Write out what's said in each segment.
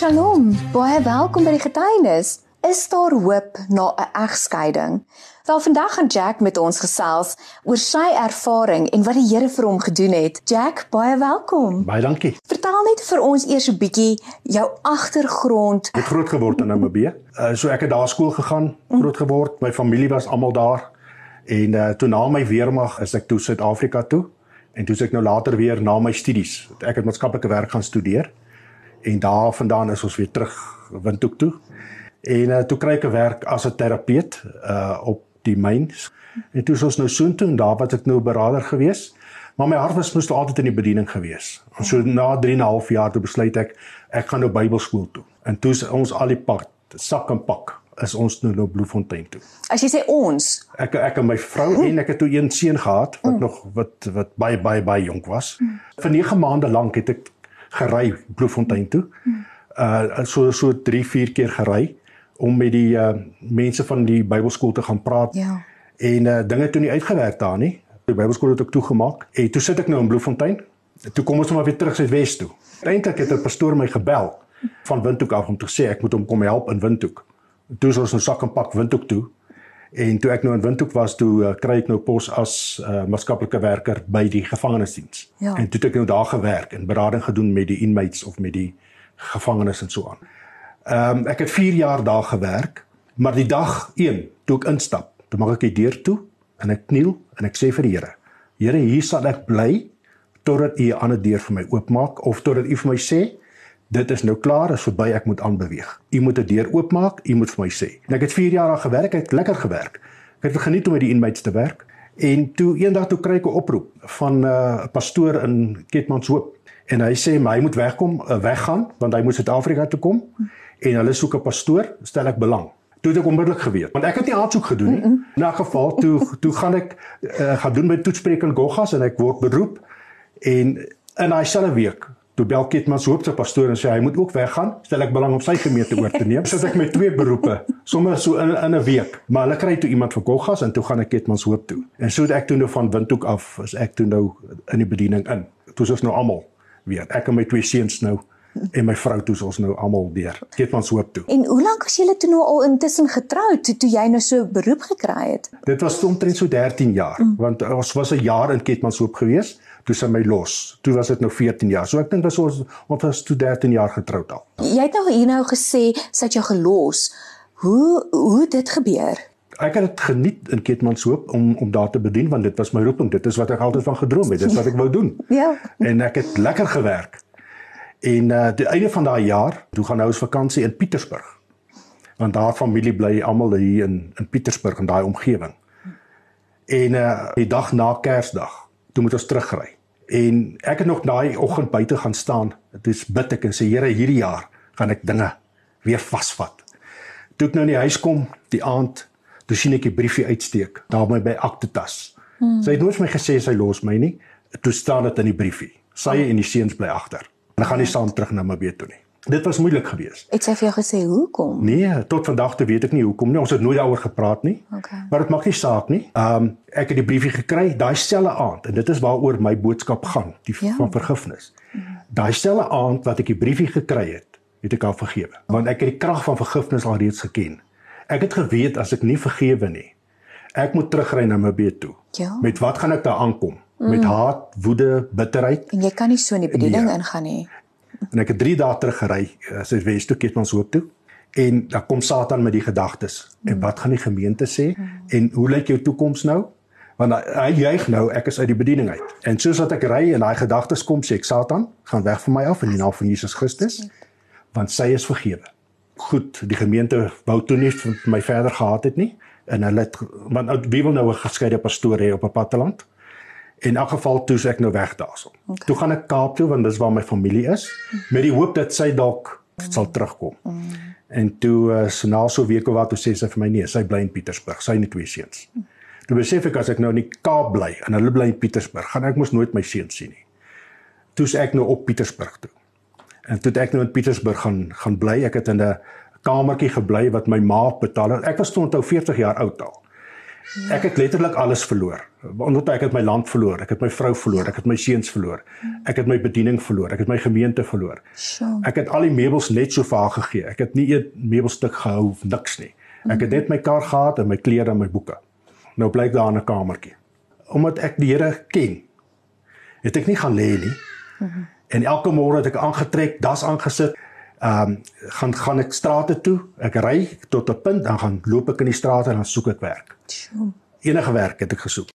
Shalom. Baie welkom by die getuienis. Is daar hoop na 'n egskeiding? Wel vandag gaan Jack met ons gesels oor sy ervaring en wat die Here vir hom gedoen het. Jack, baie welkom. Baie dankie. Vertel net vir ons eers 'n bietjie jou agtergrond. Ek het groot geword in Namibië. Uh, so ek het daar skool gegaan, groot geword. My familie was almal daar. En uh, toe na my weermag is ek toe Suid-Afrika toe. En toe is ek nou later weer na my studies. Ek het maatskaplike werk gaan studeer. En daarvandaan is ons weer terug Windhoek toe. En uh, toe kry ek 'n werk as 'n terapeut uh op die myns. En toe is ons nou soontoe en daar wat ek nou beraader gewees. Maar my hart was moes altyd in die bediening gewees. En so na 3 en 'n half jaar toe besluit ek ek gaan nou Bybelskool toe. En toe is ons al die pad sak en pak is ons nou nou Bloemfontein toe. As jy sê ons, Ek ek en my vrou en ek het toe een seun gehad wat mm. nog wat wat baie baie baie jonk was. Mm. Vir 9 maande lank het ek gery Bloemfontein toe. Uh so so 3 4 keer gery om met die uh mense van die Bybelskool te gaan praat. Ja. En uh dinge toe nie uitgewerk daar nie. Die Bybelskool het ook toegemaak. En toe sit ek nou in Bloemfontein. Toe kom ons nou maar weer terug Suidwes toe. Eintlik het 'n pastoor my gebel van Windhoek af om te sê ek moet hom kom help in Windhoek. Toe is ons nou sak en pak Windhoek toe. En toe ek nou in Windhoek was, toe uh, kry ek nou pos as uh, maatskaplike werker by die gevangenisdiens. Ja. En toe het ek nou daar gewerk en berading gedoen met die inmates of met die gevangenes en so aan. Ehm um, ek het 4 jaar daar gewerk, maar die dag 1 toe ek instap, toe maak ek die deur toe en ek kniel en ek sê vir die Here: Here, hier sal ek bly totdat U 'n ander deur vir my oopmaak of totdat U vir my sê dit is nou klaar, is verby, ek moet aanbeweeg. U moet 'n deur oopmaak, U moet vir my sê. En ek het 4 jaar daar gewerk, ek het lekker gewerk. Ek het geniet om met die inmates te werk. En toe eendag toe kry ek 'n oproep van 'n uh, pastoor in Ketmanshoop en hy sê my hy moet wegkom, uh, weggaan want hy moet Suid-Afrika toe kom en hulle soek 'n pastoor, stel ek belang. Toe het ek onmiddellik geweet, want ek het nie aansoek gedoen nie. In 'n geval toe toe gaan ek uh, gaan doen my toetspreek in Goggas en ek word beroep en in daai selfde week toe bel Ketmans hoop se pastoor en sê hy moet ook weggaan, stel ek belang om sy gemeente oor te neem. Sit ek met twee beroepe, sommer so in in 'n week. Maar hulle kry toe iemand vir Goggas en toe gaan ek Ketmans hoop toe. En so het ek toe nou van Windhoek af, is ek toe nou in die bediening in. Toe is ons nou almal weer. Ek en my twee seuns nou en my vrou toe ons nou almal deur. Ketmans hoop toe. En hoe lank was julle toe nou al intussen getroud toe, toe jy nou so beroep gekry het? Dit was omtrent so 13 jaar, mm. want ons was 'n jaar in Ketmanshoop gewees, toe sy my los. Toe was dit nou 14 jaar. So ek dink was ons ons was toe 13 jaar getroud al. Jy het nou hier nou gesê sy het jou gelos. Hoe hoe dit gebeur? Ek het dit geniet in Ketmanshoop om om daar te bedien want dit was my roeping. Dit is wat ek altyd van gedroom het. Dit is wat ek wou doen. Ja. En ek het lekker gewerk. En uh die einde van daai jaar, toe gaan nou ons vakansie in Pietersburg. Want daar familie bly almal hier in in Pietersburg in daai omgewing. En uh die dag na Kersdag, toe moet ons terugry. En ek het nog daai oggend buite gaan staan. Dit is bid ek en sê Here, hierdie jaar gaan ek dinge weer vasvat. Toe ek nou in die huis kom, die aand, toe sien ek die briefie uitsteek daar by by Aktetas. Hmm. Sy het nooit vir my gesê sy los my nie. Toe staan dit in die briefie. Sy en die seuns bly agter. Hulle gaan nie saam terug na Mabie toe nie. Dit was moeilik geweest. Het sy vir jou gesê hoekom? Nee, tot vandag toe weet ek nie hoekom nie. Ons het nooit daaroor gepraat nie. Okay. Maar dit maak nie saak nie. Ehm um, ek het die briefie gekry daai selfde aand en dit is waaroor my boodskap gaan, die Ja. van vergifnis. Daai selfde aand wat ek die briefie gekry het, het ek al vergewe. Want ek het die krag van vergifnis al reeds geken. Ek het geweet as ek nie vergewe nie, ek moet terugry na my bed toe. Ja. Met wat gaan ek daar aankom? Met haat, woede, bitterheid En jy kan nie so in die bediening Nee. ingaan nie. En ek het 3 dae terug gery uh, sy Wes toe Ketmans hoop toe en dan kom Satan met die gedagtes. En wat gaan die gemeente sê? En hoe lyk jou toekoms nou? Want hy, hy juig nou ek is uit die bediening uit. En soos wat ek ry en daai gedagtes kom sê ek Satan gaan weg van my af in die naam van Jesus Christus want sy is vergewe. Goed die gemeente wou toe nie vir my verder gehad het nie en hulle het want nou, wie wil nou 'n geskeide pastoor hê op 'n platteland In elk geval toe is ek nou weg daarson. Okay. Toe gaan ek Kaap toe want dis waar my familie is met die hoop dat sy dalk sal terugkom. Mm. En toe uh, so na so week of wat toe sê sy vir my nee, sy bly in Pietersburg, sy het net twee seuns. Toe besef ek as ek nou in die Kaap bly en hulle bly in Pietersburg, gaan ek mos nooit my seuns sien nie. Toe is ek nou op Pietersburg toe. En toe ek nou in Pietersburg gaan gaan bly. Ek het in 'n kamertjie gebly wat my ma betaal het. Ek was toe onthou 40 jaar oud al. Ek het letterlik alles verloor. Want ek het my land verloor, ek het my vrou verloor, ek het my seuns verloor. Ek het my bediening verloor, ek het my gemeente verloor. Ek het al die meubels net so vir haar gegee. Ek het nie 'n meubelstuk gehou of niks nie. Ek het net my kar gehad en my klere en my boeke. Nou bly ek daar 'n kamertjie. Omdat ek die Here ken, het ek nie gaan lê nie. En elke môre het ek aangetrek, das aangesit, ehm um, gaan gaan ek strate toe. Ek ry tot 'n punt, dan gaan loop ek in die strate en dan soek ek werk. Enige werk het ek gesoek.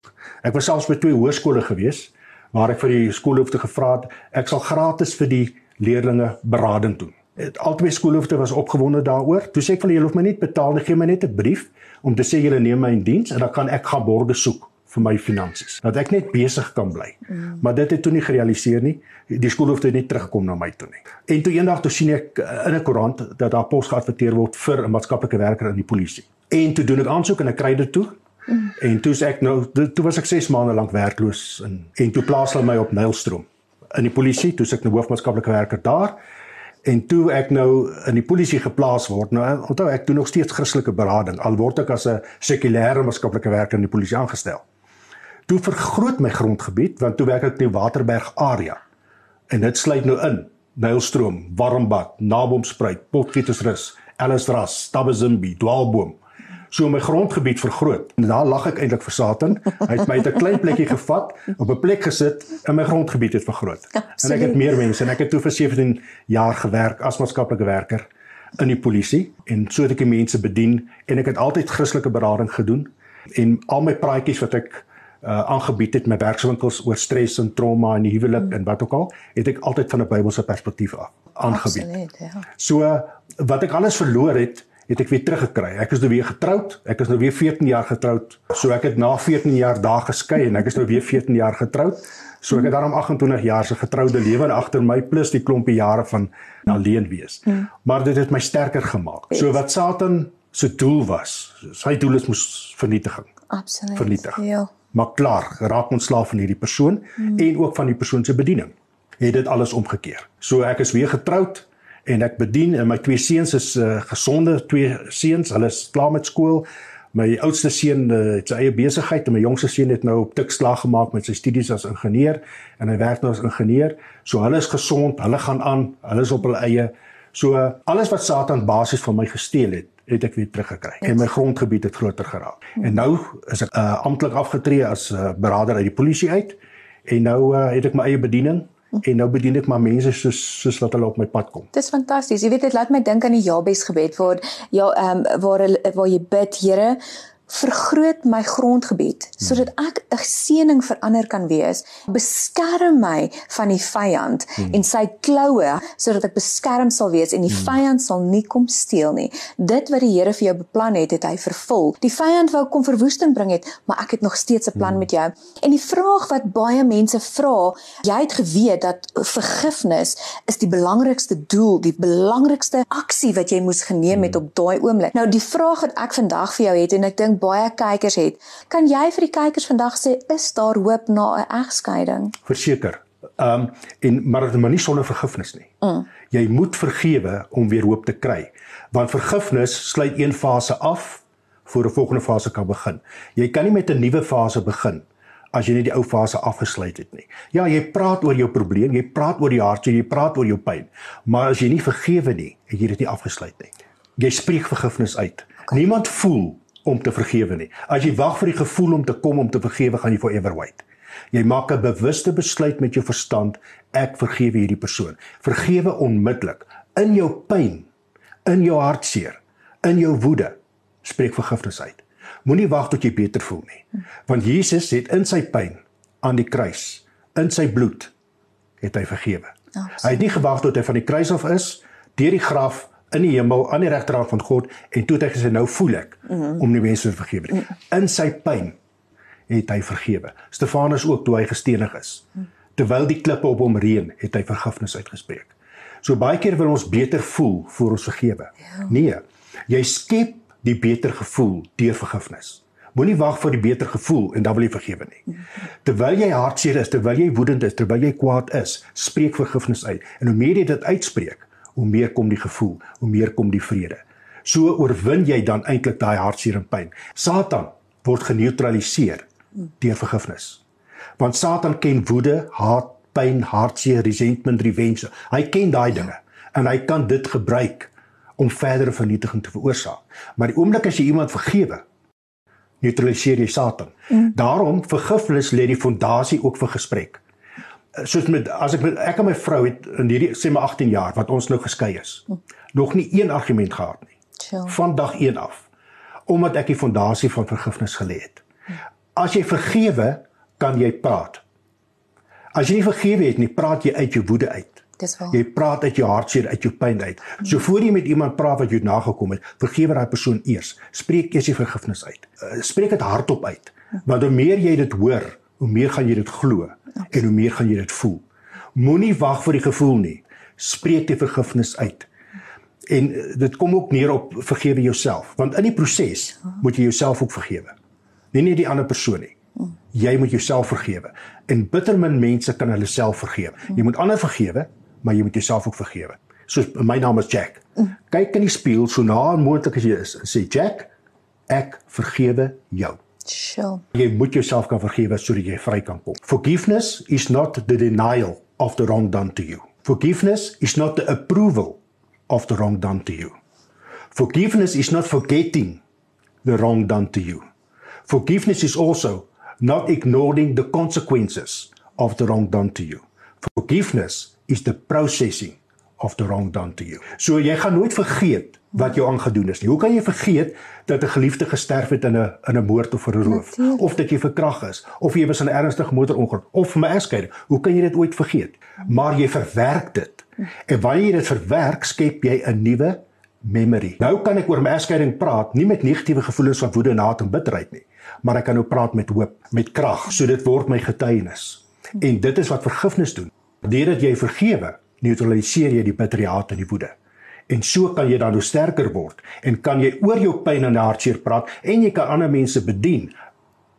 Ek was selfs by twee hoërskole gewees waar ek vir die skoolhoofde gevra het, ek sal gratis vir die leerdlinge berading doen. Albei skoolhoofde was opgewonde daaroor. Toe sê ek vir hulle, julle hoef my net betaal, gee my net 'n brief om te sê julle neem my in diens en dan kan ek gaan borge soek vir my finansies. Dat ek net besig kan bly. Mm. Maar dit het toe nie gerealiseer nie. Die skoolhoofde het nie teruggekom na my toe nie. En toe eendag toe sien ek eh, in 'n koerant dat daar pos geadverteer word vir 'n maatskaplike werker in die polisie. En toe doen ek aansoek en ek kry dit toe. Mm. En toe ek nou toe was ek 6 maande lank werkloos en en toe plaas hulle my op Nylstroom in die polisie, toe ek 'n hoofmaatskaplike werker daar. En toe ek nou in die polisie geplaas word, nou onthou ek doen nog steeds Christelike berading al word ek as 'n sekulêre maatskaplike werker in die polisie aangestel. Toe vergroot my grondgebied want toe werk ek in die Waterberg area. En dit sluit nou in Nylstroom, Warmbad, Nabomspruit, Potgietersrus, Ellisras, Tabbezimbi, Dwaalboom. So my grondgebied vergroot. En daar lag ek eintlik vir Satan. Hy het my uit 'n klein plekkie gevat, op 'n plek gesit en my grondgebied het vergroot. Absoluut. En ek het meer mense en ek het toe vir 17 jaar gewerk as maatskaplike werker in die polisie en so het ek mense bedien en ek het altyd Christelike berading gedoen en al my praatjies wat ek uh aangebied het my werkswinkels oor stres en trauma en huwelik mm. en wat ook al, het ek altyd van 'n Bybelse perspektief af aangebied. Absoluut, ja. So wat ek alles verloor het, het ek weer teruggekry. Ek is nou weer getroud. Ek is nou weer 14 jaar getroud. So ek het na 14 jaar daar geskei en ek is nou weer 14 jaar getroud. So ek het daarom 28 jaar se getroude lewe agter my plus die klompie jare van alleen wees. Mm. Maar dit het my sterker gemaak. So wat Satan se doel was, sy doel is mos vernietiging. Absoluut. Vernietig. Ja maar klaar geraak ontslaaf van hierdie persoon hmm. en ook van die persoon se bediening. Het dit alles omgekeer. So ek is weer getroud en ek bedien en my twee seuns is uh, gesonde twee seuns. Hulle is klaar met skool. My oudste seun uh, het sy eie besigheid en my jongste seun het nou op tikslag gemaak met sy studies as ingenieur en hy werk nou as ingenieur. So hulle is gesond, hulle gaan aan, hulle is op hulle eie. So uh, alles wat Satan basies van my gesteel het, het ek weer teruggekry en my grondgebied het groter geraak. En nou is ek uh, amptelik afgetree as 'n uh, beraader uit die polisie uit en nou uh, het ek my eie bediening en nou bedien ek maar mense soos soos wat hulle op my pad kom. Dis fantasties. Jy weet dit laat my dink aan die Jabes gebed waar ja ehm um, waar waar jy bid, Here, vergroot my grondgebied sodat ek 'n seëning vir ander kan wees. Beskerm my van die vyand hmm. en sy kloue sodat ek beskerm sal wees en die hmm. vyand sal nie kom steel nie. Dit wat die Here vir jou beplan het, het hy vervul. Die vyand wou kom verwoesting bring het, maar ek het nog steeds 'n plan hmm. met jou. En die vraag wat baie mense vra, jy het geweet dat vergifnis is die belangrikste doel, die belangrikste aksie wat jy moes geneem het hmm. op daai oomblik. Nou die vraag wat ek vandag vir jou het en ek dink baie kykers het. Kan jy vir die kykers vandag sê is daar hoop na 'n egskeiding? Verseker. Ehm um, en maar dit is nie sonder vergifnis nie. Mm. Jy moet vergewe om weer hoop te kry. Want vergifnis sluit een fase af voor 'n volgende fase kan begin. Jy kan nie met 'n nuwe fase begin as jy net die ou fase afgesluit het nie. Ja, jy praat oor jou probleem, jy praat oor die hartseer, jy praat oor jou pyn, maar as jy nie vergewe nie, het jy dit nie afgesluit nie. Jy spreek vergifnis uit. Okay. Niemand voel om te vergewe nie. As jy wag vir die gevoel om te kom om te vergewe, gaan jy forever wait. Jy maak 'n bewuste besluit met jou verstand, ek vergewe hierdie persoon. Vergewe onmiddellik in jou pyn, in jou hartseer, in jou woede. Spreek vergifnis uit. Moenie wag tot jy beter voel nie. Want Jesus het in sy pyn aan die kruis, in sy bloed, het hy vergewe. Absoluut. Hy het nie gewag tot hy van die kruis af is, deur die graf in die hemel aan die regterhand van God en toe het hy gesê nou voel ek mm -hmm. om die mense te vergewe. Mm -hmm. In sy pyn het hy vergewe. Stefanus ook toe hy gestenig is. Mm -hmm. Terwyl die klippe op hom reën, het hy vergifnis uitgespreek. So baie keer wil ons beter voel voor ons vergewe. Ja. Nee, jy skep die beter gevoel deur vergifnis. Moenie wag vir die beter gevoel en dan wil jy vergewe nie. Terwyl jy hartseer is, terwyl jy woedend is, terwyl jy kwaad is, spreek vergifnis uit. En hoe meer jy dit uitspreek, hoe meer kom die gevoel, hoe meer kom die vrede. So oorwin jy dan eintlik daai hartseer en pyn. Satan word geneutraliseer deur vergifnis. Want Satan ken woede, haat, pyn, hartseer, resentment, revenge. Hy ken daai dinge en hy kan dit gebruik om verdere vernietiging te veroorsaak. Maar die oomblik as jy iemand vergewe, neutraliseer jy Satan. Mm. Daarom vergifnis lê die fondasie ook vir gesprek. Eh, soos met as ek met ek en my vrou het in hierdie sê maar 18 jaar wat ons nou geskei is, mm. nog nie een argument gehad nie. Chill. Van dag 1 af. Omdat ek die fondasie van vergifnis gelê het. Mm. As jy vergewe, kan jy praat. As jy nie vergewe het nie, praat jy uit jou woede uit. Dis wel. Jy praat uit jou hartseer, uit jou pyn uit. So voor jy met iemand praat wat jy nagekom het, vergewe daai persoon eers. Spreek eers die vergifnis uit. Uh, spreek dit hardop uit. Want hoe meer jy dit hoor, hoe meer gaan jy dit glo en hoe meer gaan jy dit voel. Moenie wag vir die gevoel nie. Spreek die vergifnis uit. En uh, dit kom ook neer op vergewe jouself, want in die proses moet jy jouself ook vergewe. Nie net die ander persoon nie. Jy moet jouself vergewe. En bitter min mense kan hulle self vergewe. Jy moet ander vergewe, maar jy moet jouself ook vergewe. Soos my naam is Jack. Kyk in die spieël so na moontlik as jy is en sê Jack, ek vergewe jou. Sure. Jy moet jouself kan vergewe sodat jy vry kan kom. Forgiveness is not the denial of the wrong done to you. Forgiveness is not the approval of the wrong done to you. Forgiveness is not forgetting the wrong done to you. Forgiveness is also not ignoring the consequences of the wrong done to you. Forgiveness is the processing of the wrong done to you. So jy gaan nooit vergeet wat jou aangedoen is nie. Hoe kan jy vergeet dat 'n geliefde gesterf het in 'n in 'n moord of 'n roof of dat jy verkrag is of jy was in 'n ernstige motorongeluk of 'n egskeiding? Hoe kan jy dit ooit vergeet? Maar jy verwerk dit. En wanneer jy dit verwerk, skep jy 'n nuwe memory. Nou kan ek oor my egskeiding praat, nie met negatiewe gevoelens van woede, haat en bitterheid nie, maar ek kan nou praat met hoop, met krag, so dit word my getuienis. En dit is wat vergifnis doen. Deurdat jy vergewe, neutraliseer jy die bitterheid en die woede. En so kan jy dan hoe sterker word en kan jy oor jou pyn en hartseer praat en jy kan ander mense bedien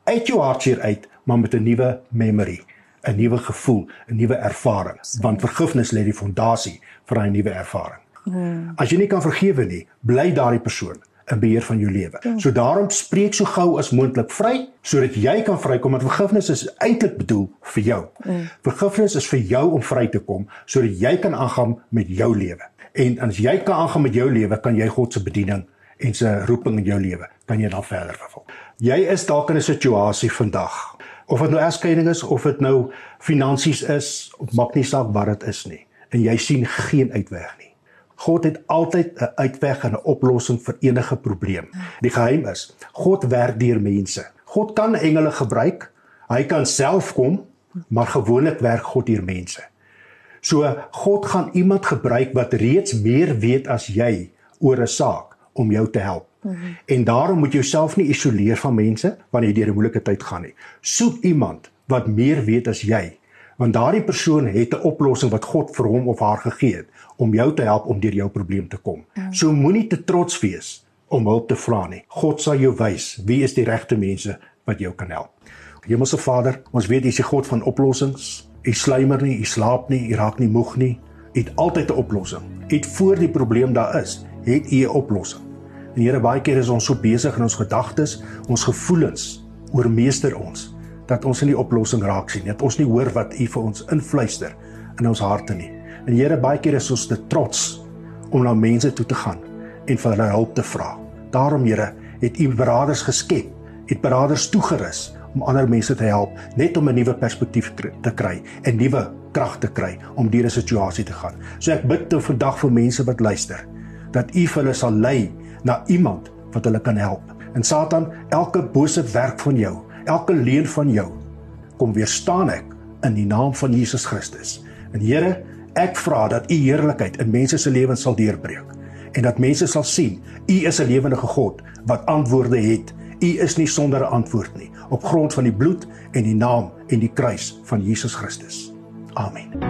uit jou hartseer uit, maar met 'n nuwe memory, 'n nuwe gevoel, 'n nuwe ervaring, want vergifnis lê die fondasie vir 'n nuwe ervaring. Hmm. As jy nie kan vergewe nie, bly daardie persoon in beheer van jou lewe. Ja. So daarom spreek so gou as moontlik vry sodat jy kan vrykom want vergifnis is eintlik bedoel vir jou. Mm. Vergifnis is vir jou om vry te kom sodat jy kan aangaan met jou lewe. En as jy kan aangaan met jou lewe, kan jy God se bediening en sy roeping in jou lewe kan jy dan verder vervul. Jy is dalk in 'n situasie vandag of dit nou egskeiding is of dit nou finansies is, maak nie saak wat dit is nie en jy sien geen uitweg nie. God het altyd 'n uitweg en 'n oplossing vir enige probleem. Die geheim is, God werk deur mense. God kan engele gebruik. Hy kan self kom, maar gewoonlik werk God deur mense. So God gaan iemand gebruik wat reeds meer weet as jy oor 'n saak om jou te help. Mm -hmm. En daarom moet jouself nie isoleer van mense wanneer jy deur 'n moeilike tyd gaan nie. Soek iemand wat meer weet as jy want daardie persoon het 'n oplossing wat God vir hom of haar gegee het om jou te help om deur jou probleem te kom. Mm. So moenie te trots wees om hulp te vra nie. God sal jou wys wie is die regte mense wat jou kan help. Hemelse Vader, ons weet U is die God van oplossings. U sluimer nie, U slaap nie, U raak nie moeg nie. U het altyd 'n oplossing. U het voor die probleem daar is, het U 'n oplossing. En Here, baie keer is ons so besig in ons gedagtes, ons gevoelens oormeester ons dat ons in die oplossing raak sien. Dat ons nie hoor wat U vir ons influister in ons harte nie. En Here, baie keer is ons te trots om na mense toe te gaan en vir hulle hulp te vra. Daarom Here, het U beraders geskep, het beraders toegerus om ander mense te help, net om 'n nuwe perspektief te kry en nuwe krag te kry om deur 'n situasie te gaan. So ek bid te vandag vir mense wat luister, dat U vir hulle sal lei na iemand wat hulle kan help. En Satan, elke bose werk van jou elke leuen van jou kom weerstaan ek in die naam van Jesus Christus. En Here, ek vra dat u heerlikheid in mense se lewens sal deurbreek en dat mense sal sien u is 'n lewende God wat antwoorde het. U is nie sonder 'n antwoord nie op grond van die bloed en die naam en die kruis van Jesus Christus. Amen.